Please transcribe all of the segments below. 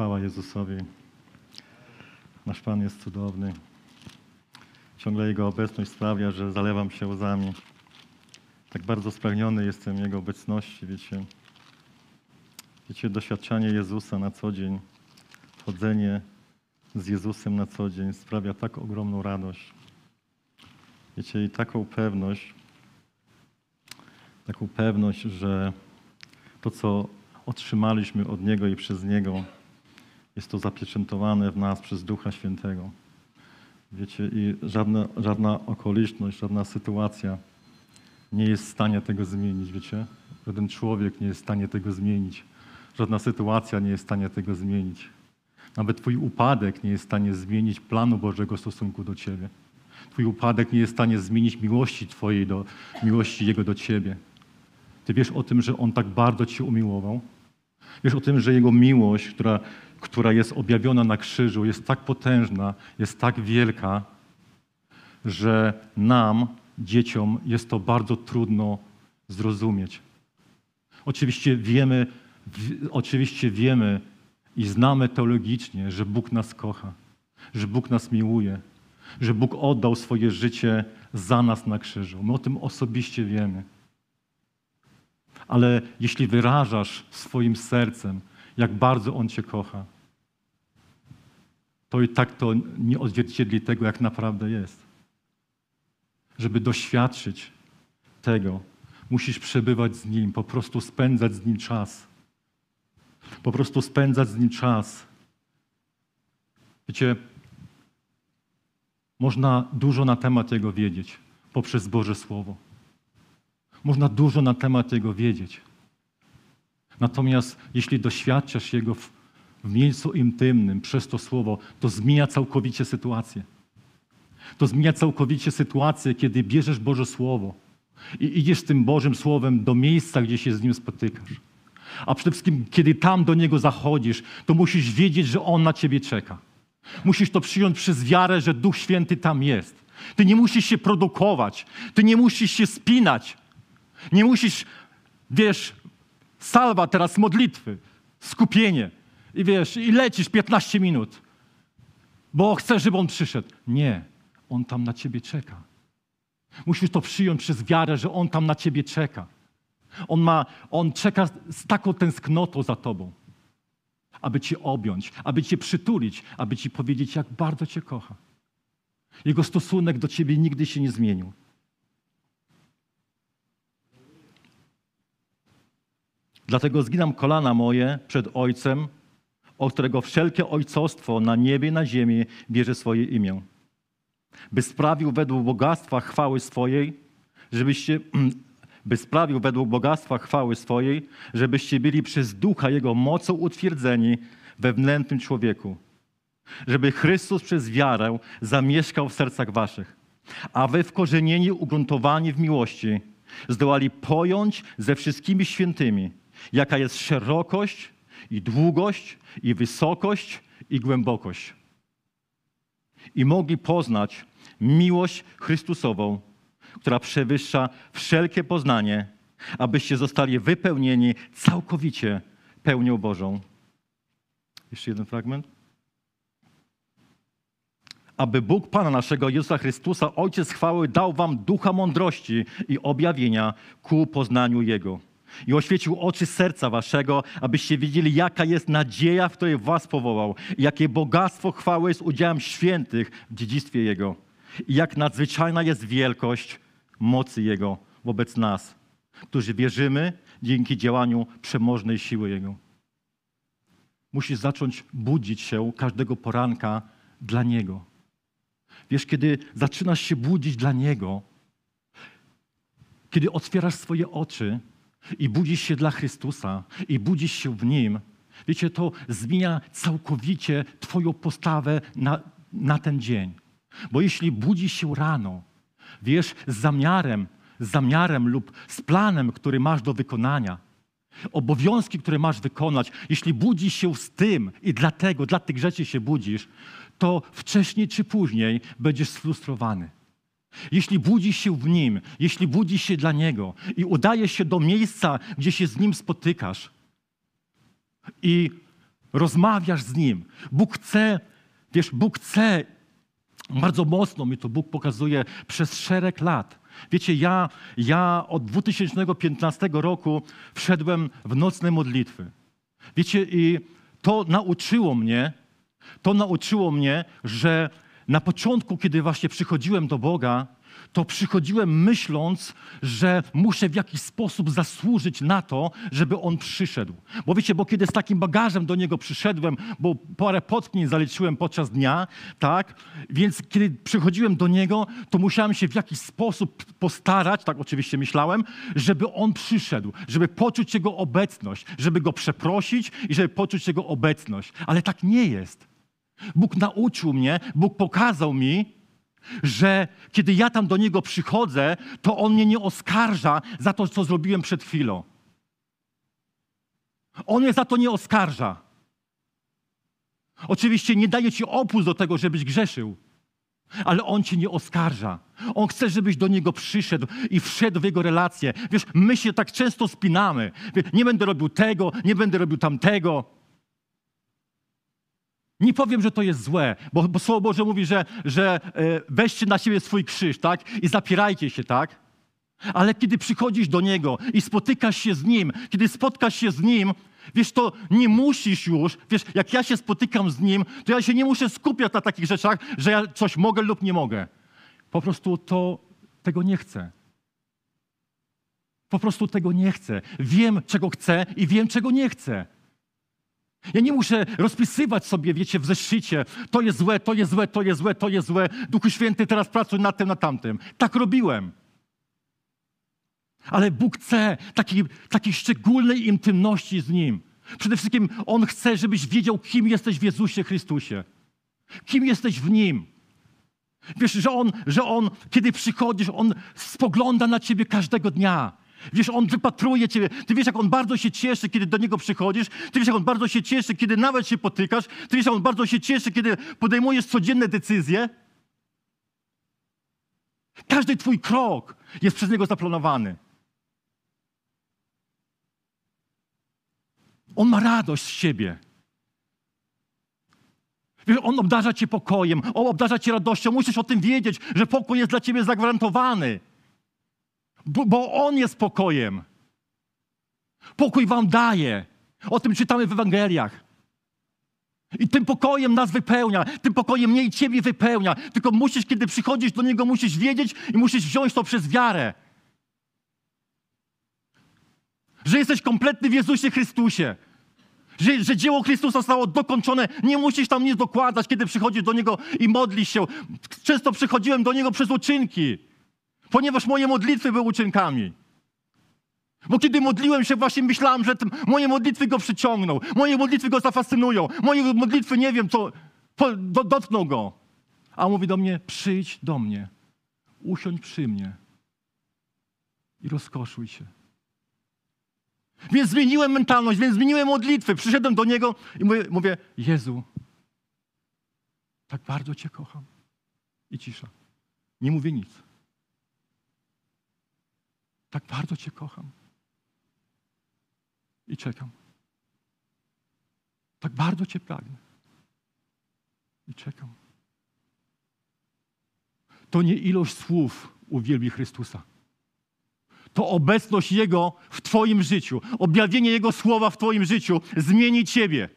Chwała Jezusowi. Nasz Pan jest cudowny. Ciągle Jego obecność sprawia, że zalewam się łzami. Tak bardzo spragniony jestem Jego obecności, wiecie. Wiecie, doświadczanie Jezusa na co dzień, chodzenie z Jezusem na co dzień sprawia tak ogromną radość. Wiecie, i taką pewność, taką pewność, że to, co otrzymaliśmy od Niego i przez Niego, jest to zapieczętowane w nas przez Ducha Świętego. Wiecie, i żadna, żadna okoliczność, żadna sytuacja nie jest w stanie tego zmienić, wiecie? Żaden człowiek nie jest w stanie tego zmienić. Żadna sytuacja nie jest w stanie tego zmienić. Nawet Twój upadek nie jest w stanie zmienić planu Bożego stosunku do Ciebie. Twój upadek nie jest w stanie zmienić miłości Twojej, do, miłości Jego do Ciebie. Ty wiesz o tym, że On tak bardzo Cię umiłował? Wiesz o tym, że Jego miłość, która, która jest objawiona na krzyżu, jest tak potężna, jest tak wielka, że nam, dzieciom, jest to bardzo trudno zrozumieć. Oczywiście wiemy, oczywiście wiemy i znamy teologicznie, że Bóg nas kocha, że Bóg nas miłuje, że Bóg oddał swoje życie za nas na krzyżu. My o tym osobiście wiemy. Ale jeśli wyrażasz swoim sercem, jak bardzo On Cię kocha, to i tak to nie odzwierciedli tego, jak naprawdę jest. Żeby doświadczyć tego, musisz przebywać z Nim, po prostu spędzać z Nim czas. Po prostu spędzać z Nim czas. Wiecie, można dużo na temat Jego wiedzieć poprzez Boże Słowo. Można dużo na temat Jego wiedzieć. Natomiast jeśli doświadczasz Jego w, w miejscu intymnym przez to Słowo, to zmienia całkowicie sytuację. To zmienia całkowicie sytuację, kiedy bierzesz Boże Słowo i idziesz tym Bożym Słowem do miejsca, gdzie się z Nim spotykasz. A przede wszystkim, kiedy tam do Niego zachodzisz, to musisz wiedzieć, że On na Ciebie czeka. Musisz to przyjąć przez wiarę, że Duch Święty tam jest. Ty nie musisz się produkować, ty nie musisz się spinać, nie musisz, wiesz, salwa teraz modlitwy, skupienie i wiesz, i lecisz 15 minut, bo chcesz, żeby On przyszedł. Nie, On tam na ciebie czeka. Musisz to przyjąć przez wiarę, że On tam na ciebie czeka. On, ma, on czeka z taką tęsknotą za tobą, aby cię objąć, aby cię przytulić, aby ci powiedzieć, jak bardzo cię kocha. Jego stosunek do ciebie nigdy się nie zmienił. Dlatego zginam kolana moje przed Ojcem, od którego wszelkie ojcostwo na niebie i na ziemi bierze swoje imię. By sprawił według bogactwa chwały swojej, żebyście, by sprawił według bogactwa chwały swojej, żebyście byli przez ducha Jego mocą utwierdzeni we wnętrznym człowieku. Żeby Chrystus przez wiarę zamieszkał w sercach waszych, a wy wkorzenieni, ugruntowani w miłości, zdołali pojąć ze wszystkimi świętymi, jaka jest szerokość i długość i wysokość i głębokość. I mogli poznać miłość Chrystusową, która przewyższa wszelkie poznanie, abyście zostali wypełnieni całkowicie pełnią Bożą. Jeszcze jeden fragment. Aby Bóg Pana naszego Jezusa Chrystusa, Ojciec chwały, dał wam ducha mądrości i objawienia ku poznaniu Jego. I oświecił oczy serca waszego, abyście widzieli, jaka jest nadzieja, w której was powołał, jakie bogactwo chwały jest udziałem świętych w dziedzictwie Jego. I jak nadzwyczajna jest wielkość mocy Jego wobec nas, którzy wierzymy dzięki działaniu przemożnej siły Jego. Musisz zacząć budzić się każdego poranka dla Niego. Wiesz, kiedy zaczynasz się budzić dla Niego, kiedy otwierasz swoje oczy i budzisz się dla Chrystusa i budzisz się w Nim, wiecie, to zmienia całkowicie Twoją postawę na, na ten dzień. Bo jeśli budzisz się rano, wiesz, z zamiarem, z zamiarem lub z planem, który masz do wykonania, obowiązki, które masz wykonać, jeśli budzisz się z tym i dlatego, dla tych rzeczy się budzisz, to wcześniej czy później będziesz sfrustrowany. Jeśli budzisz się w Nim, jeśli budzisz się dla Niego i udajesz się do miejsca, gdzie się z Nim spotykasz i rozmawiasz z Nim. Bóg chce, wiesz, Bóg chce, bardzo mocno mi to Bóg pokazuje przez szereg lat. Wiecie, ja, ja od 2015 roku wszedłem w nocne modlitwy. Wiecie, i to nauczyło mnie, to nauczyło mnie, że na początku, kiedy właśnie przychodziłem do Boga, to przychodziłem myśląc, że muszę w jakiś sposób zasłużyć na to, żeby on przyszedł. Bo wiecie, bo kiedy z takim bagażem do niego przyszedłem, bo parę potknięć zaliczyłem podczas dnia, tak, więc kiedy przychodziłem do niego, to musiałem się w jakiś sposób postarać, tak oczywiście myślałem, żeby on przyszedł, żeby poczuć jego obecność, żeby go przeprosić i żeby poczuć jego obecność. Ale tak nie jest. Bóg nauczył mnie, Bóg pokazał mi, że kiedy ja tam do Niego przychodzę, to On mnie nie oskarża za to, co zrobiłem przed chwilą. On mnie za to nie oskarża. Oczywiście nie daje Ci opus do tego, żebyś grzeszył, ale On Cię nie oskarża. On chce, żebyś do Niego przyszedł i wszedł w Jego relację. Wiesz, my się tak często spinamy. Nie będę robił tego, nie będę robił tamtego. Nie powiem, że to jest złe, bo, bo Słowo Boże mówi, że, że e, weźcie na siebie swój krzyż, tak? I zapierajcie się, tak? Ale kiedy przychodzisz do Niego i spotykasz się z Nim, kiedy spotkasz się z Nim, wiesz, to nie musisz już, wiesz, jak ja się spotykam z Nim, to ja się nie muszę skupiać na takich rzeczach, że ja coś mogę lub nie mogę. Po prostu to tego nie chcę. Po prostu tego nie chcę. Wiem, czego chcę i wiem, czego nie chcę. Ja nie muszę rozpisywać sobie, wiecie, w zeszycie, to jest złe, to jest złe, to jest złe, to jest złe. Duchu Święty, teraz pracuj nad tym, nad tamtym. Tak robiłem. Ale Bóg chce takiej, takiej szczególnej intymności z Nim. Przede wszystkim On chce, żebyś wiedział, kim jesteś w Jezusie Chrystusie. Kim jesteś w Nim. Wiesz, że On, że On, kiedy przychodzisz, On spogląda na Ciebie każdego dnia. Wiesz, On wypatruje Ciebie. Ty wiesz, jak On bardzo się cieszy, kiedy do Niego przychodzisz. Ty wiesz, jak On bardzo się cieszy, kiedy nawet się potykasz. Ty wiesz, jak On bardzo się cieszy, kiedy podejmujesz codzienne decyzje. Każdy Twój krok jest przez Niego zaplanowany. On ma radość z siebie. Wiesz, On obdarza Cię pokojem, On obdarza Cię radością. Musisz o tym wiedzieć, że pokój jest dla Ciebie zagwarantowany. Bo, bo On jest pokojem. Pokój wam daje. O tym czytamy w Ewangeliach. I tym pokojem nas wypełnia, tym pokojem mnie i ciebie wypełnia. Tylko musisz, kiedy przychodzisz do Niego, musisz wiedzieć i musisz wziąć to przez wiarę. Że jesteś kompletny w Jezusie Chrystusie. Że, że dzieło Chrystusa zostało dokończone. Nie musisz tam nic dokładać, kiedy przychodzisz do Niego i modlisz się. Często przychodziłem do Niego przez uczynki ponieważ moje modlitwy były uczynkami. Bo kiedy modliłem się, właśnie myślałem, że moje modlitwy go przyciągną, moje modlitwy go zafascynują, moje modlitwy, nie wiem, co, po, do, dotkną go. A on mówi do mnie, przyjdź do mnie, usiądź przy mnie i rozkoszuj się. Więc zmieniłem mentalność, więc zmieniłem modlitwy. Przyszedłem do niego i mówię, mówię Jezu, tak bardzo Cię kocham. I cisza. Nie mówię nic. Tak bardzo Cię kocham. I czekam. Tak bardzo Cię pragnę. I czekam. To nie ilość słów uwielbi Chrystusa. To obecność Jego w Twoim życiu, objawienie Jego słowa w Twoim życiu zmieni Ciebie.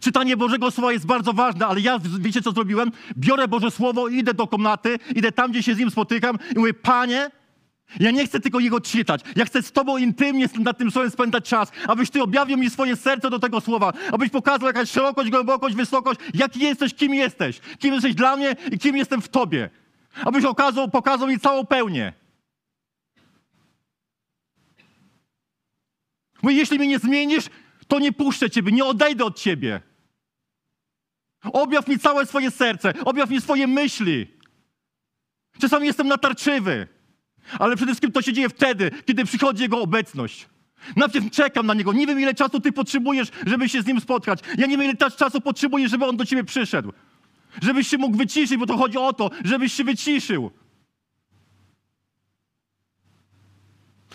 Czytanie Bożego Słowa jest bardzo ważne, ale ja, wiecie co zrobiłem? Biorę Boże Słowo, idę do komnaty, idę tam, gdzie się z Nim spotykam i mówię, Panie, ja nie chcę tylko Jego czytać. Ja chcę z Tobą intymnie nad tym słowem spędzać czas, abyś Ty objawił mi swoje serce do tego słowa, abyś pokazał jakaś szerokość, głębokość, wysokość, jaki jesteś, kim jesteś, kim jesteś dla mnie i kim jestem w Tobie. Abyś okazał, pokazał mi całą pełnię. Bo jeśli mnie nie zmienisz, to nie puszczę Ciebie, nie odejdę od Ciebie. Objaw mi całe swoje serce, objaw mi swoje myśli. Czasami jestem natarczywy. Ale przede wszystkim to się dzieje wtedy, kiedy przychodzi Jego obecność. Najpierw czekam na Niego. Nie wiem, ile czasu Ty potrzebujesz, żeby się z Nim spotkać. Ja nie wiem, ile czasu potrzebujesz, żeby On do Ciebie przyszedł. Żebyś się mógł wyciszyć, bo to chodzi o to, żebyś się wyciszył.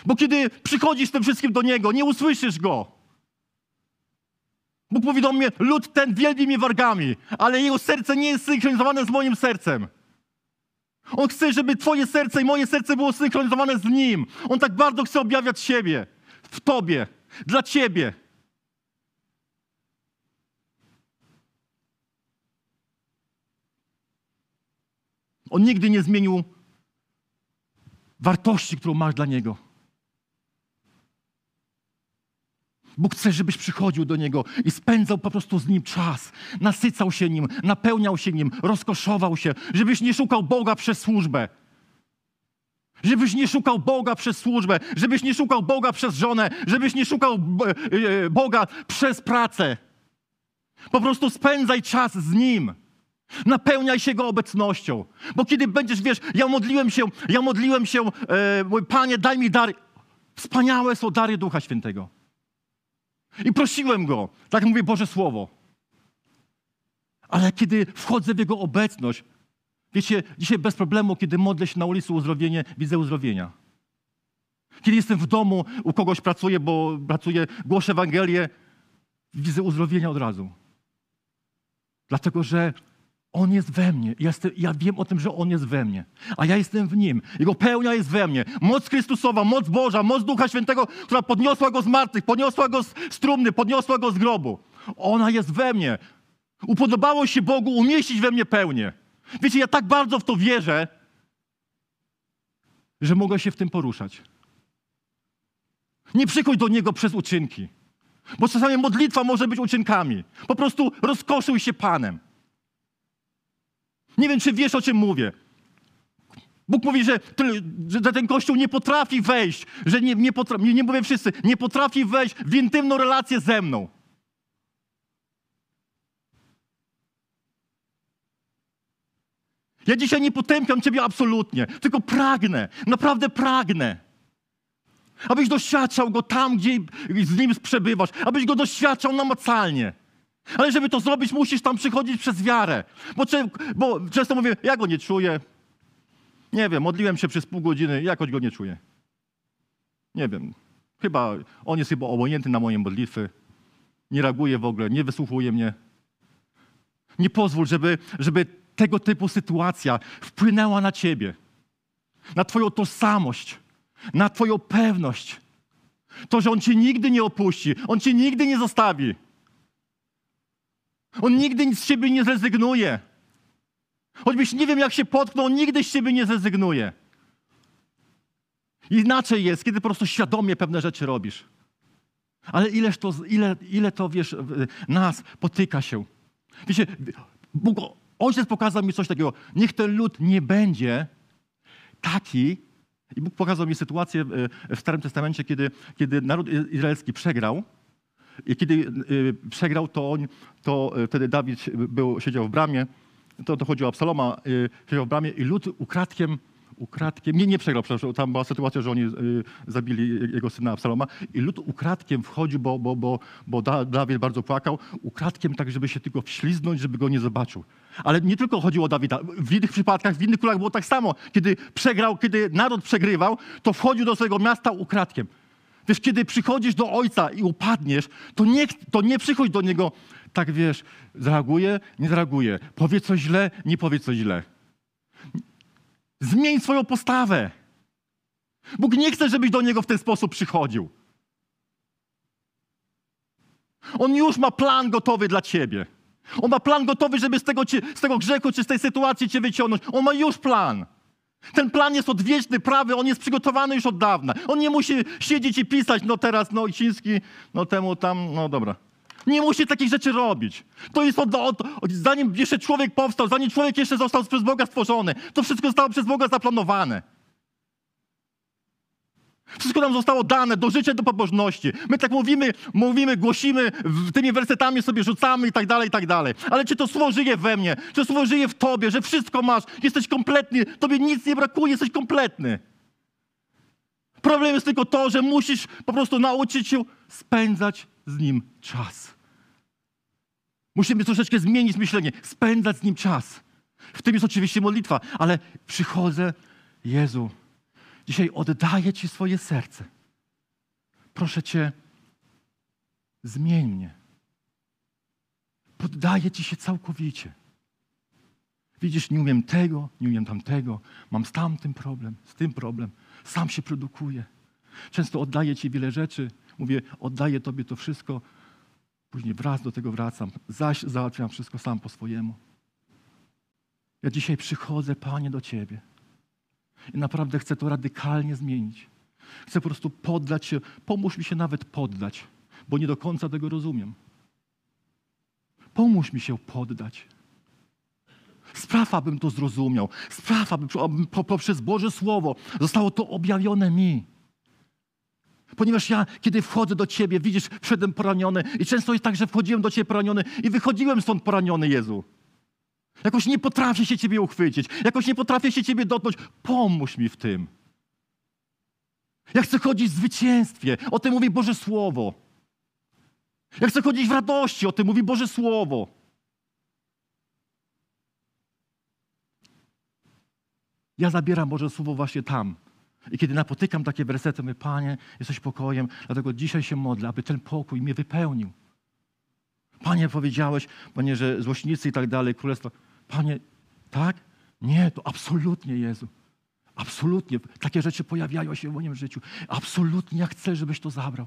Bo kiedy przychodzisz tym wszystkim do Niego, nie usłyszysz Go. Bóg mówi do mnie, lud ten wielbi mnie wargami, ale jego serce nie jest synchronizowane z moim sercem. On chce, żeby twoje serce i moje serce było synchronizowane z Nim. On tak bardzo chce objawiać siebie w tobie, dla ciebie. On nigdy nie zmienił wartości, którą masz dla Niego. Bóg chce, żebyś przychodził do Niego i spędzał po prostu z Nim czas. Nasycał się Nim, napełniał się Nim, rozkoszował się. Żebyś nie szukał Boga przez służbę. Żebyś nie szukał Boga przez służbę. Żebyś nie szukał Boga przez żonę. Żebyś nie szukał e, e, Boga przez pracę. Po prostu spędzaj czas z Nim. Napełniaj się Go obecnością. Bo kiedy będziesz, wiesz, ja modliłem się, ja modliłem się, e, mój Panie, daj mi dary. Wspaniałe są dary Ducha Świętego. I prosiłem Go, tak mówi Boże Słowo. Ale kiedy wchodzę w Jego obecność, wiecie, dzisiaj bez problemu, kiedy modlę się na ulicy uzdrowienie, widzę uzdrowienia. Kiedy jestem w domu, u kogoś pracuję, bo pracuję, głoszę Ewangelię, widzę uzdrowienia od razu. Dlatego, że on jest we mnie. Ja, jestem, ja, wiem o tym, że On jest we mnie, a ja jestem w Nim. Jego pełnia jest we mnie. Moc Chrystusowa, moc Boża, moc Ducha Świętego, która podniosła Go z martwych, podniosła Go z, trumny, podniosła Go z grobu. Ona jest we mnie. Upodobało się Bogu umieścić we mnie pełnię. Wiecie, ja tak bardzo w to wierzę, że mogę się w tym poruszać. Nie przychodź do Niego przez uczynki, bo czasami modlitwa może być uczynkami. Po prostu rozkoszuj się Panem. Nie wiem, czy wiesz, o czym mówię. Bóg mówi, że, że ten kościół nie potrafi wejść, że nie, nie, potrafi, nie, nie mówię wszyscy, nie potrafi wejść w intymną relację ze mną. Ja dzisiaj nie potępiam Ciebie absolutnie, tylko pragnę, naprawdę pragnę, abyś doświadczał Go tam, gdzie z Nim przebywasz, abyś Go doświadczał namacalnie. Ale żeby to zrobić, musisz tam przychodzić przez wiarę. Bo, bo często mówię, ja go nie czuję. Nie wiem, modliłem się przez pół godziny, jakoś go nie czuję. Nie wiem. Chyba on jest chyba obojętny na moje modlitwy. Nie reaguje w ogóle, nie wysłuchuje mnie. Nie pozwól, żeby, żeby tego typu sytuacja wpłynęła na ciebie, na twoją tożsamość, na twoją pewność. To, że on cię nigdy nie opuści, on cię nigdy nie zostawi. On nigdy z siebie nie zrezygnuje. Choćbyś nie wiem, jak się potknął, on nigdy z siebie nie zrezygnuje. Inaczej jest, kiedy po prostu świadomie pewne rzeczy robisz. Ale ileż to, ile, ile to, wiesz, nas potyka się. Wiecie, Bóg, Ojciec pokazał mi coś takiego. Niech ten lud nie będzie taki, i Bóg pokazał mi sytuację w Starym Testamencie, kiedy, kiedy naród izraelski przegrał, i kiedy y, przegrał, to, on, to y, wtedy Dawid był, siedział w bramie, to, o Absaloma, y, siedział w bramie i lud ukradkiem, ukradkiem, nie, nie przegrał, przepraszam, tam była sytuacja, że oni zabili jego syna Absaloma i lud ukradkiem wchodził, bo, bo, bo, bo Dawid bardzo płakał, ukradkiem tak, żeby się tylko wśliznąć, żeby go nie zobaczył. Ale nie tylko chodziło o Dawida. W innych przypadkach, w innych królach było tak samo. Kiedy przegrał, kiedy naród przegrywał, to wchodził do swojego miasta ukradkiem. Wiesz, kiedy przychodzisz do Ojca i upadniesz, to nie, to nie przychodź do Niego, tak wiesz, zareaguje, nie zareaguje, powie coś źle, nie powie coś źle. Zmień swoją postawę. Bóg nie chce, żebyś do Niego w ten sposób przychodził. On już ma plan gotowy dla Ciebie. On ma plan gotowy, żeby z tego, z tego grzechu czy z tej sytuacji Cię wyciągnąć. On ma już plan. Ten plan jest odwieczny, prawy, on jest przygotowany już od dawna. On nie musi siedzieć i pisać, no teraz, no Iciński, no temu tam, no dobra. Nie musi takich rzeczy robić. To jest od, od, od, zanim jeszcze człowiek powstał, zanim człowiek jeszcze został przez Boga stworzony, to wszystko zostało przez Boga zaplanowane. Wszystko nam zostało dane do życia, do pobożności. My tak mówimy, mówimy, głosimy, tymi wersetami sobie rzucamy i tak dalej, i tak dalej. Ale czy to słowo żyje we mnie? Czy to słowo żyje w tobie, że wszystko masz, jesteś kompletny, tobie nic nie brakuje, jesteś kompletny. Problem jest tylko to, że musisz po prostu nauczyć się spędzać z Nim czas. Musimy troszeczkę zmienić myślenie, spędzać z Nim czas. W tym jest oczywiście modlitwa, ale przychodzę, Jezu, Dzisiaj oddaję Ci swoje serce. Proszę Cię, zmień mnie. oddaję Ci się całkowicie. Widzisz, nie umiem tego, nie umiem tamtego, mam z tamtym problem, z tym problem, sam się produkuję. Często oddaję Ci wiele rzeczy, mówię, oddaję Tobie to wszystko, później wraz do tego wracam, zaś załatwiam wszystko sam po swojemu. Ja dzisiaj przychodzę, Panie, do Ciebie i naprawdę chcę to radykalnie zmienić. Chcę po prostu poddać się, pomóż mi się nawet poddać, bo nie do końca tego rozumiem. Pomóż mi się poddać. Spraw, abym to zrozumiał. Spraw, abym poprzez Boże Słowo zostało to objawione mi. Ponieważ ja, kiedy wchodzę do Ciebie, widzisz, wszedłem poraniony i często jest tak, że wchodziłem do Ciebie poraniony i wychodziłem stąd poraniony, Jezu. Jakoś nie potrafię się Ciebie uchwycić, jakoś nie potrafię się Ciebie dotknąć. Pomóż mi w tym. Ja chcę chodzić w zwycięstwie. O tym mówi Boże Słowo. Ja chcę chodzić w radości. O tym mówi Boże Słowo. Ja zabieram Boże Słowo właśnie tam. I kiedy napotykam takie wersety, mówię, Panie, jesteś pokojem, dlatego dzisiaj się modlę, aby ten pokój mnie wypełnił. Panie, powiedziałeś, Panie, że złośnicy i tak dalej, królestwo. Panie, tak? Nie, to absolutnie, Jezu. Absolutnie. Takie rzeczy pojawiają się w moim życiu. Absolutnie ja chcę, żebyś to zabrał.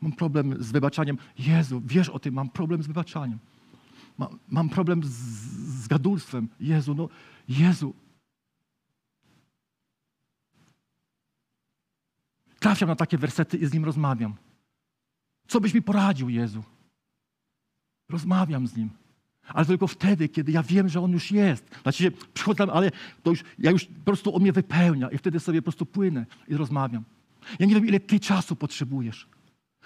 Mam problem z wybaczaniem. Jezu, wiesz o tym, mam problem z wybaczaniem. Mam, mam problem z, z gadulstwem. Jezu, no, Jezu. Trafiam na takie wersety i z nim rozmawiam. Co byś mi poradził, Jezu? Rozmawiam z nim. Ale tylko wtedy, kiedy ja wiem, że on już jest. Znaczy, przychodzę, ale to już, ja już po prostu on mnie wypełnia i wtedy sobie po prostu płynę i rozmawiam. Ja nie wiem, ile ty czasu potrzebujesz.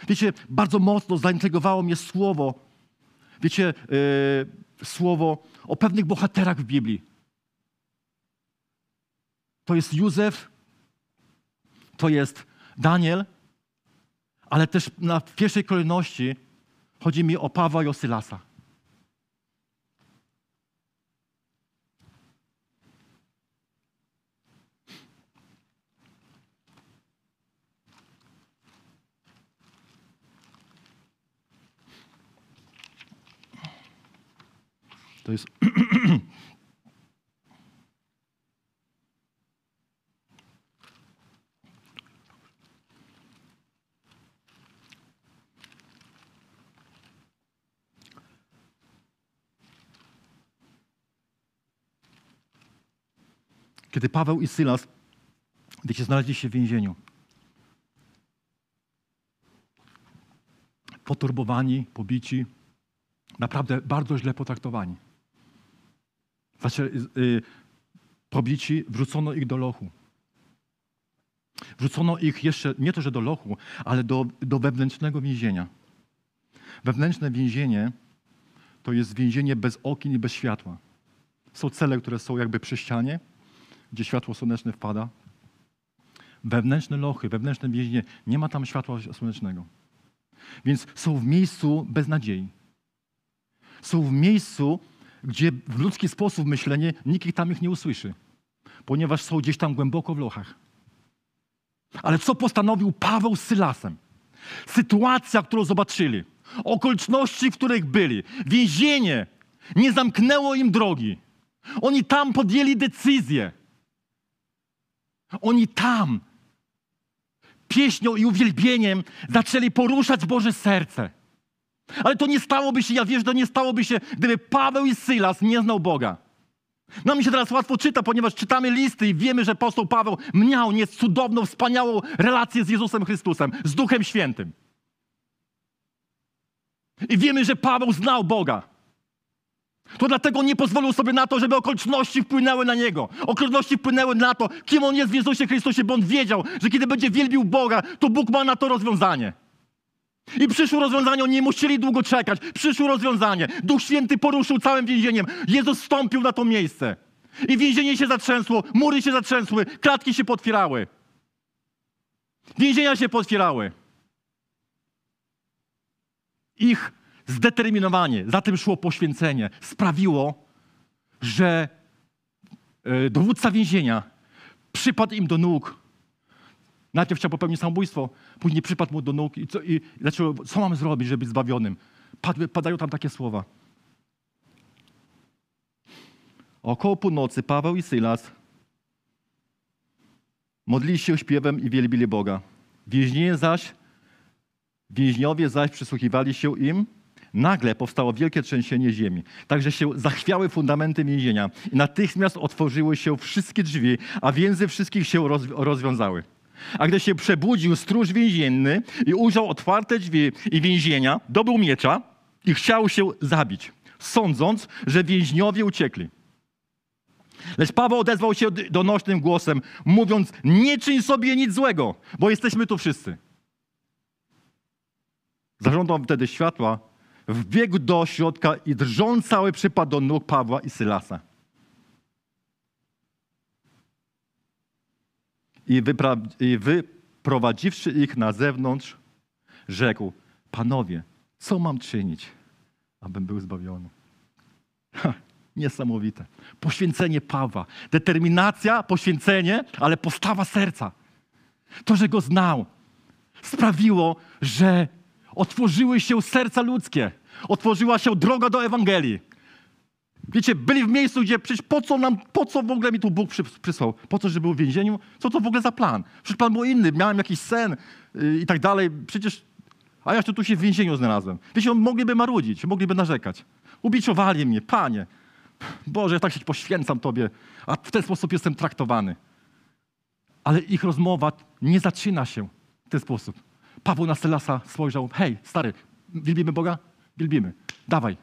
Wiecie, bardzo mocno zaintrygowało mnie słowo, wiecie, yy, słowo o pewnych bohaterach w Biblii. To jest Józef, to jest Daniel, ale też na pierwszej kolejności chodzi mi o Pawła i o Sylasa. To jest. Kiedy Paweł i Sylas, wiecie, znaleźli się w więzieniu. Poturbowani, pobici, naprawdę bardzo źle potraktowani. Znaczy, yy, pobici, wrzucono ich do lochu. Wrzucono ich jeszcze, nie to, że do lochu, ale do, do wewnętrznego więzienia. Wewnętrzne więzienie to jest więzienie bez okien i bez światła. Są cele, które są jakby przy ścianie, gdzie światło słoneczne wpada. Wewnętrzne lochy, wewnętrzne więzienie, nie ma tam światła słonecznego. Więc są w miejscu bez nadziei. Są w miejscu, gdzie w ludzki sposób myślenie nikt tam ich nie usłyszy, ponieważ są gdzieś tam głęboko w lochach. Ale co postanowił Paweł z Sylasem? Sytuacja, którą zobaczyli, okoliczności, w których byli, więzienie nie zamknęło im drogi. Oni tam podjęli decyzję. Oni tam pieśnią i uwielbieniem zaczęli poruszać Boże serce. Ale to nie stałoby się, ja wiesz, to nie stałoby się, gdyby Paweł i Sylas nie znał Boga. No mi się teraz łatwo czyta, ponieważ czytamy listy i wiemy, że apostoł Paweł miał nie cudowną, wspaniałą relację z Jezusem Chrystusem, z Duchem Świętym. I wiemy, że Paweł znał Boga. To dlatego nie pozwolił sobie na to, żeby okoliczności wpłynęły na niego. Okoliczności wpłynęły na to, kim on jest w Jezusie Chrystusie, bo on wiedział, że kiedy będzie wielbił Boga, to Bóg ma na to rozwiązanie. I przyszło rozwiązanie, oni nie musieli długo czekać. Przyszło rozwiązanie. Duch Święty poruszył całym więzieniem. Jezus wstąpił na to miejsce. I więzienie się zatrzęsło, mury się zatrzęsły, klatki się potwierały. Więzienia się potwierały. Ich zdeterminowanie, za tym szło poświęcenie, sprawiło, że e, dowódca więzienia przypadł im do nóg Najpierw chciał popełnić samobójstwo, później przypadł mu do nóg i, co, i zaczął, co mam zrobić, żeby być zbawionym? padły, padają tam takie słowa. Około północy Paweł i Sylas modlili się śpiewem i wielbili Boga. Więźniowie zaś, więźniowie zaś przysłuchiwali się im. Nagle powstało wielkie trzęsienie ziemi. Także się zachwiały fundamenty więzienia i natychmiast otworzyły się wszystkie drzwi, a więzy wszystkich się roz, rozwiązały. A gdy się przebudził stróż więzienny i ujrzał otwarte drzwi i więzienia, dobył miecza i chciał się zabić, sądząc, że więźniowie uciekli. Lecz Paweł odezwał się donośnym głosem, mówiąc: Nie czyń sobie nic złego, bo jesteśmy tu wszyscy. Zażądał wtedy światła, wbiegł do środka i drżąc cały przypadł do nóg Pawła i Sylasa. I, wypra- I wyprowadziwszy ich na zewnątrz, rzekł: Panowie, co mam czynić, abym był zbawiony? Ha, niesamowite. Poświęcenie Pawła, determinacja, poświęcenie, ale postawa serca. To, że go znał, sprawiło, że otworzyły się serca ludzkie, otworzyła się droga do Ewangelii. Wiecie, byli w miejscu, gdzie przecież po co nam, po co w ogóle mi tu Bóg przysłał? Po co, żeby był w więzieniu? Co to w ogóle za plan? Przecież plan był inny, miałem jakiś sen yy, i tak dalej. Przecież, a ja tu się w więzieniu znalazłem. Wiecie, mogliby marudzić, mogliby narzekać. Ubiczowali mnie, Panie. Boże, ja tak się poświęcam Tobie, a w ten sposób jestem traktowany. Ale ich rozmowa nie zaczyna się w ten sposób. Paweł na Sylasa spojrzał, hej, stary, wielbimy Boga? Wielbimy. Dawaj,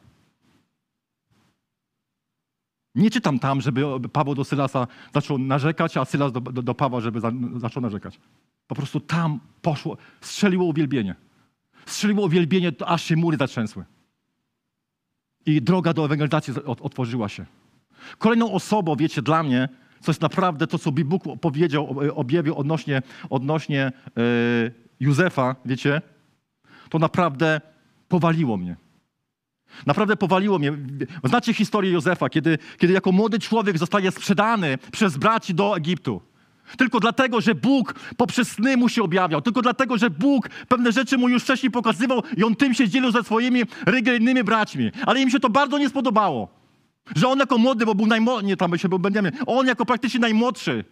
nie czytam tam, żeby Paweł do Sylasa zaczął narzekać, a Sylas do, do, do Pawła, żeby za, zaczął narzekać. Po prostu tam poszło, strzeliło uwielbienie. Strzeliło uwielbienie, aż się mury zatrzęsły. I droga do ewangelizacji otworzyła się. Kolejną osobą, wiecie, dla mnie, co jest naprawdę to, co Bóg powiedział, objawił odnośnie, odnośnie yy, Józefa, wiecie, to naprawdę powaliło mnie. Naprawdę powaliło mnie. Znacie historię Józefa, kiedy, kiedy jako młody człowiek zostaje sprzedany przez braci do Egiptu. Tylko dlatego, że Bóg poprzez sny mu się objawiał. Tylko dlatego, że Bóg pewne rzeczy mu już wcześniej pokazywał i on tym się dzielił ze swoimi religijnymi braćmi. Ale im się to bardzo nie spodobało. Że on jako młody, bo był najmłodszy, nie tam się był Benjamin, on jako praktycznie najmłodszy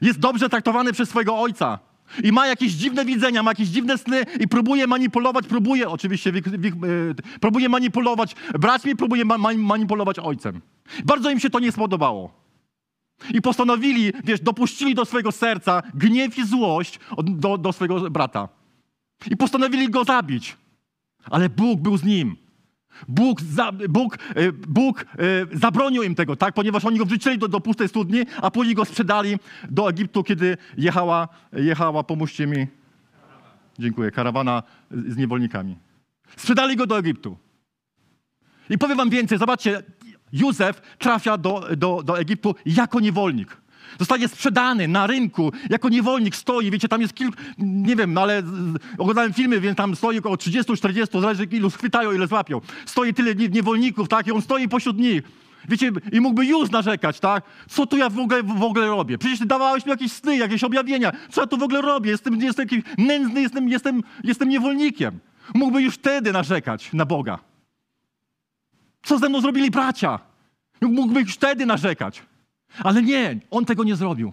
jest dobrze traktowany przez swojego ojca. I ma jakieś dziwne widzenia, ma jakieś dziwne sny i próbuje manipulować, próbuje oczywiście, e, próbuje manipulować braćmi, próbuje ma, manipulować ojcem. Bardzo im się to nie spodobało. I postanowili, wiesz, dopuścili do swojego serca gniew i złość do, do swojego brata. I postanowili go zabić. Ale Bóg był z nim. Bóg, za, Bóg, e, Bóg e, zabronił im tego, tak? ponieważ oni go wrzucili do, do pustej studni, a później go sprzedali do Egiptu, kiedy jechała, jechała pomóżcie mi, dziękuję, karawana z niewolnikami. Sprzedali go do Egiptu. I powiem wam więcej, zobaczcie, Józef trafia do, do, do Egiptu jako niewolnik. Zostaje sprzedany na rynku, jako niewolnik stoi, wiecie, tam jest kilku, nie wiem, no ale oglądałem filmy, więc tam stoi około 30-40, zależy ilu schwytają, ile złapią. Stoi tyle niewolników, tak, i on stoi pośród nich. Wiecie, i mógłby już narzekać, tak? Co tu ja w ogóle, w ogóle robię? Przecież ty dawałeś mi jakieś sny, jakieś objawienia. Co ja tu w ogóle robię? Jestem, jestem jakiś nędzny, jestem, jestem, jestem niewolnikiem. Mógłby już wtedy narzekać na Boga. Co ze mną zrobili bracia? Mógłby już wtedy narzekać. Ale nie, on tego nie zrobił.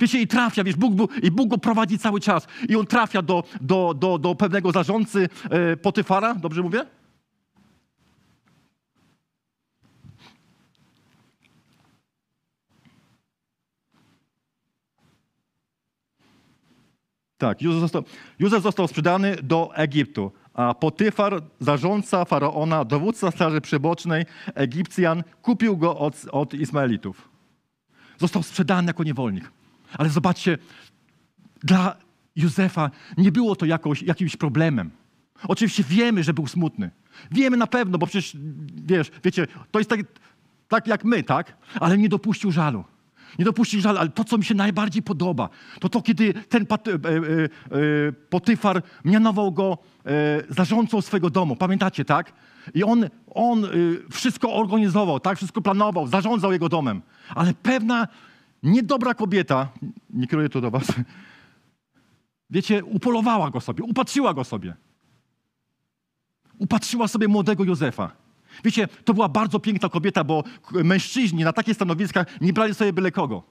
Wiecie, i trafia, wiesz, Bóg, i Bóg go prowadzi cały czas. I on trafia do, do, do, do pewnego zarządcy e, Potyfara, dobrze mówię? Tak, Józef został, Józef został sprzedany do Egiptu, a Potyfar, zarządca faraona, dowódca straży przybocznej Egipcjan, kupił go od, od Ismaelitów. Został sprzedany jako niewolnik. Ale zobaczcie, dla Józefa nie było to jakoś, jakimś problemem. Oczywiście wiemy, że był smutny. Wiemy na pewno, bo przecież, wiesz, wiecie, to jest tak, tak jak my, tak? Ale nie dopuścił żalu. Nie dopuścił żalu, ale to, co mi się najbardziej podoba, to to, kiedy ten e, e, e, Potyfar mianował go e, zarządcą swojego domu. Pamiętacie, tak? I on, on e, wszystko organizował, tak? Wszystko planował, zarządzał jego domem. Ale pewna niedobra kobieta, nie kieruję to do was, wiecie, upolowała go sobie, upatrzyła go sobie. upatrzyła sobie młodego Józefa. Wiecie, to była bardzo piękna kobieta, bo mężczyźni na takie stanowiska nie brali sobie byle kogo.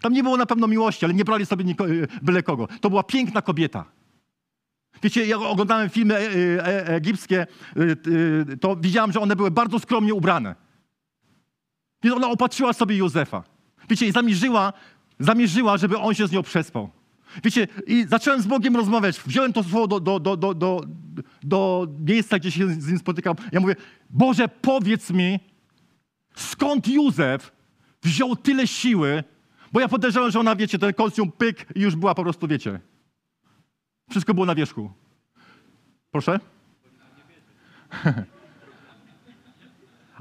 Tam nie było na pewno miłości, ale nie brali sobie e, byle kogo. To była piękna kobieta. Wiecie, jak oglądałem filmy e, e, egipskie, e, to widziałem, że one były bardzo skromnie ubrane. Więc ona opatrzyła sobie Józefa. Wiecie, i zamierzyła, zamierzyła, żeby on się z nią przespał. Wiecie, i zacząłem z Bogiem rozmawiać. Wziąłem to słowo do, do, do, do, do, do miejsca, gdzie się z nim spotykam. Ja mówię, Boże, powiedz mi, skąd Józef wziął tyle siły, bo ja podejrzewam, że ona, wiecie, ten kostium pyk i już była po prostu, wiecie. Wszystko było na wierzchu. Proszę?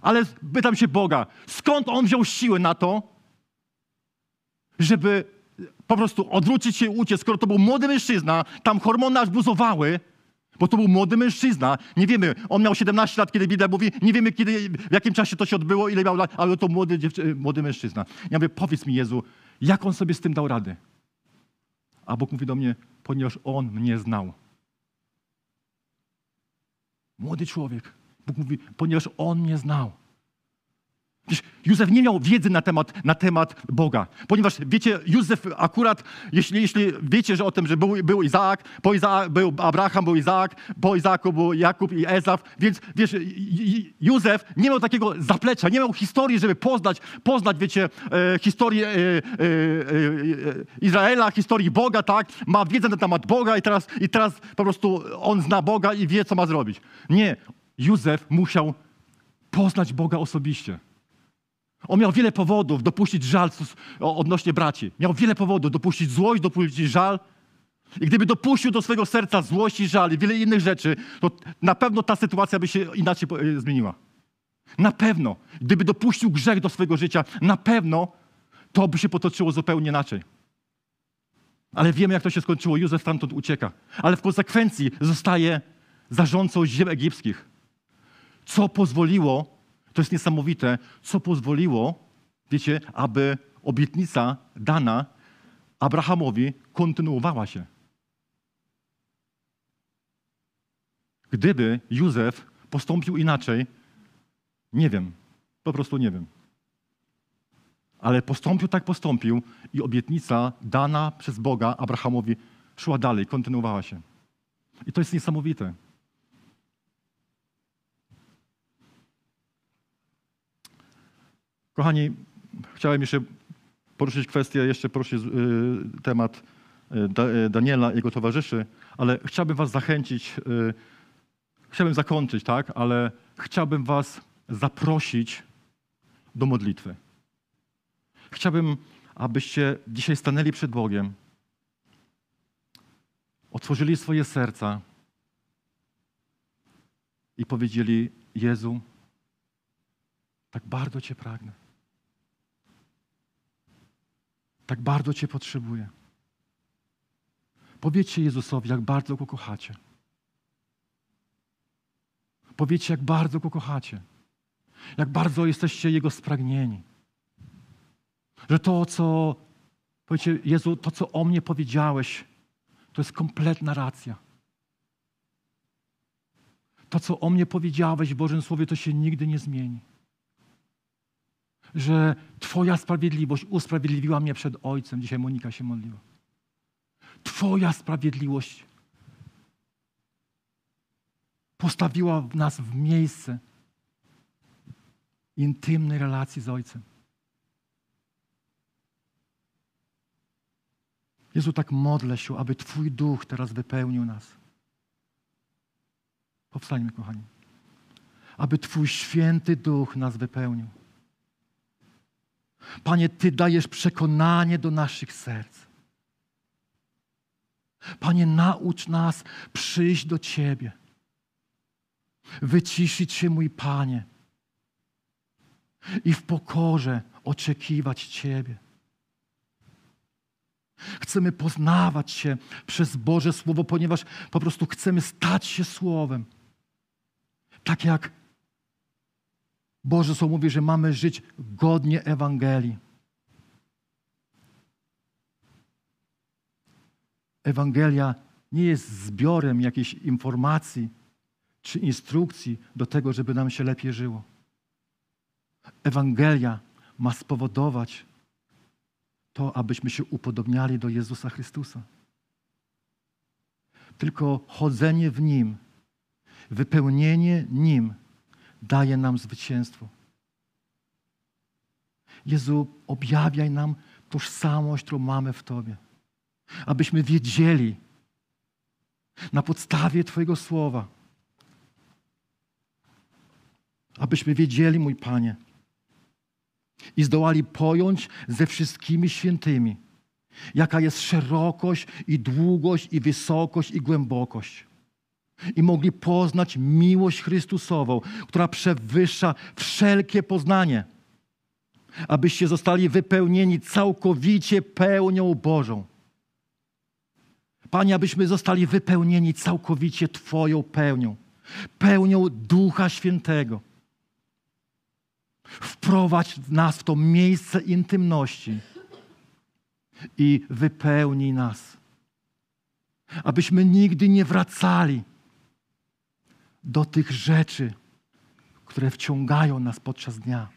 Ale pytam się Boga, skąd on wziął siłę na to, żeby po prostu odwrócić się i uciec, skoro to był młody mężczyzna, tam hormony aż buzowały, bo to był młody mężczyzna. Nie wiemy, on miał 17 lat, kiedy Biblia mówi, nie wiemy, kiedy, w jakim czasie to się odbyło, ile miał lat, ale to młody, dziewczy- młody mężczyzna. Ja mówię, powiedz mi Jezu, jak on sobie z tym dał radę? A Bóg mówi do mnie, ponieważ on mnie znał. Młody człowiek. Bóg mówi, ponieważ on mnie znał. Józef nie miał wiedzy na temat, na temat Boga, ponieważ wiecie, Józef akurat, jeśli, jeśli wiecie, że o tym, że był, był Izaak, po Izaak był Abraham, był Izaak, po Izaaku był Jakub i Ezaf, więc wiesz, Józef nie miał takiego zaplecza, nie miał historii, żeby poznać, poznać wiecie, e, historię e, e, e, Izraela, historii Boga, tak? Ma wiedzę na temat Boga i teraz, i teraz po prostu on zna Boga i wie, co ma zrobić. Nie, Józef musiał poznać Boga osobiście. On miał wiele powodów dopuścić żal odnośnie braci. Miał wiele powodów dopuścić złość, dopuścić żal. I gdyby dopuścił do swojego serca złość i żal i wiele innych rzeczy, to na pewno ta sytuacja by się inaczej e, zmieniła. Na pewno. Gdyby dopuścił grzech do swojego życia, na pewno to by się potoczyło zupełnie inaczej. Ale wiemy, jak to się skończyło. Józef stamtąd ucieka. Ale w konsekwencji zostaje zarządcą ziem egipskich. Co pozwoliło, to jest niesamowite, co pozwoliło, wiecie, aby obietnica dana Abrahamowi kontynuowała się. Gdyby Józef postąpił inaczej, nie wiem, po prostu nie wiem. Ale postąpił tak postąpił i obietnica dana przez Boga Abrahamowi szła dalej, kontynuowała się. I to jest niesamowite. Kochani, chciałem jeszcze poruszyć kwestię, jeszcze poruszyć temat y, y, Daniela i jego towarzyszy, ale chciałbym was zachęcić, y, chciałbym zakończyć, tak, ale chciałbym was zaprosić do modlitwy. Chciałbym, abyście dzisiaj stanęli przed Bogiem, otworzyli swoje serca i powiedzieli: Jezu, tak bardzo Cię pragnę. Tak bardzo Cię potrzebuję. Powiedzcie Jezusowi, jak bardzo Go kochacie. Powiedzcie, jak bardzo Go kochacie. Jak bardzo jesteście Jego spragnieni. Że to, co, powiecie, Jezu, to, co o mnie powiedziałeś, to jest kompletna racja. To, co o mnie powiedziałeś w Bożym Słowie, to się nigdy nie zmieni. Że Twoja sprawiedliwość usprawiedliwiła mnie przed Ojcem. Dzisiaj Monika się modliła. Twoja sprawiedliwość postawiła nas w miejsce intymnej relacji z Ojcem. Jezu, tak modlę się, aby Twój duch teraz wypełnił nas. Powstańmy, kochani. Aby Twój święty duch nas wypełnił. Panie, Ty dajesz przekonanie do naszych serc. Panie, naucz nas przyjść do Ciebie. Wyciszyć się, mój Panie. I w pokorze oczekiwać Ciebie. Chcemy poznawać się przez Boże Słowo, ponieważ po prostu chcemy stać się Słowem. Tak jak Boże Słowo mówi, że mamy żyć godnie Ewangelii. Ewangelia nie jest zbiorem jakiejś informacji czy instrukcji do tego, żeby nam się lepiej żyło. Ewangelia ma spowodować to, abyśmy się upodobniali do Jezusa Chrystusa. Tylko chodzenie w Nim, wypełnienie Nim daje nam zwycięstwo. Jezu, objawiaj nam tożsamość, którą mamy w Tobie. Abyśmy wiedzieli na podstawie Twojego słowa, abyśmy wiedzieli, mój Panie, i zdołali pojąć ze wszystkimi świętymi, jaka jest szerokość i długość i wysokość i głębokość. I mogli poznać miłość Chrystusową, która przewyższa wszelkie poznanie, abyście zostali wypełnieni całkowicie pełnią Bożą. Panie, abyśmy zostali wypełnieni całkowicie Twoją pełnią, pełnią Ducha Świętego. Wprowadź nas w to miejsce intymności i wypełnij nas. Abyśmy nigdy nie wracali do tych rzeczy, które wciągają nas podczas dnia.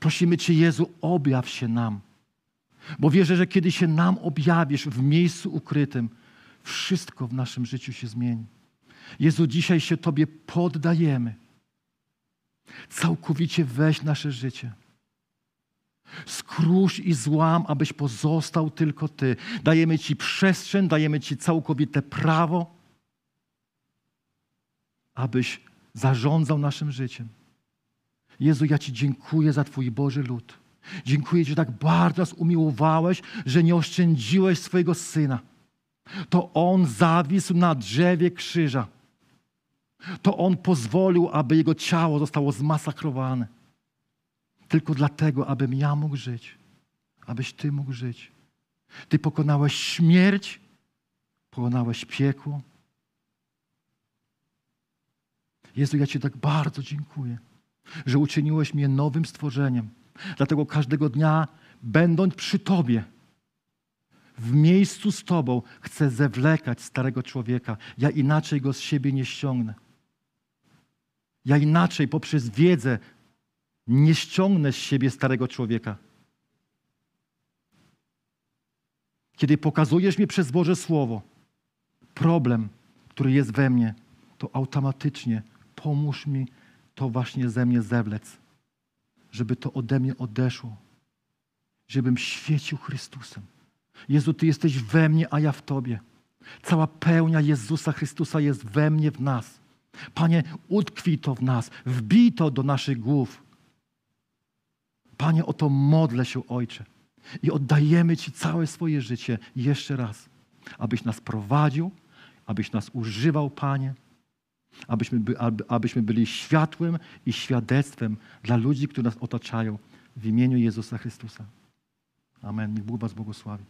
Prosimy Cię, Jezu, objaw się nam. Bo wierzę, że kiedy się nam objawisz w miejscu ukrytym, wszystko w naszym życiu się zmieni. Jezu, dzisiaj się Tobie poddajemy. Całkowicie weź nasze życie. Skrusz i złam, abyś pozostał tylko Ty. Dajemy Ci przestrzeń, dajemy Ci całkowite prawo, abyś zarządzał naszym życiem. Jezu, ja Ci dziękuję za Twój Boży lud. Dziękuję Ci, że tak bardzo nas umiłowałeś, że nie oszczędziłeś swojego Syna. To On zawisł na drzewie krzyża. To On pozwolił, aby Jego ciało zostało zmasakrowane. Tylko dlatego, abym ja mógł żyć. Abyś Ty mógł żyć. Ty pokonałeś śmierć, pokonałeś piekło. Jezu, ja Ci tak bardzo dziękuję, że uczyniłeś mnie nowym stworzeniem. Dlatego każdego dnia, będąc przy Tobie, w miejscu z Tobą, chcę zewlekać starego człowieka. Ja inaczej go z siebie nie ściągnę. Ja inaczej poprzez wiedzę nie ściągnę z siebie starego człowieka. Kiedy pokazujesz mi przez Boże Słowo problem, który jest we mnie, to automatycznie pomóż mi to właśnie ze mnie zewlec, żeby to ode mnie odeszło, żebym świecił Chrystusem. Jezu, Ty jesteś we mnie, a ja w Tobie. Cała pełnia Jezusa Chrystusa jest we mnie, w nas. Panie, utkwij to w nas, wbij to do naszych głów. Panie, o to modlę się, Ojcze. I oddajemy Ci całe swoje życie jeszcze raz, abyś nas prowadził, abyś nas używał, Panie, abyśmy, by, aby, abyśmy byli światłem i świadectwem dla ludzi, którzy nas otaczają w imieniu Jezusa Chrystusa. Amen. Niech Bóg Was błogosławi.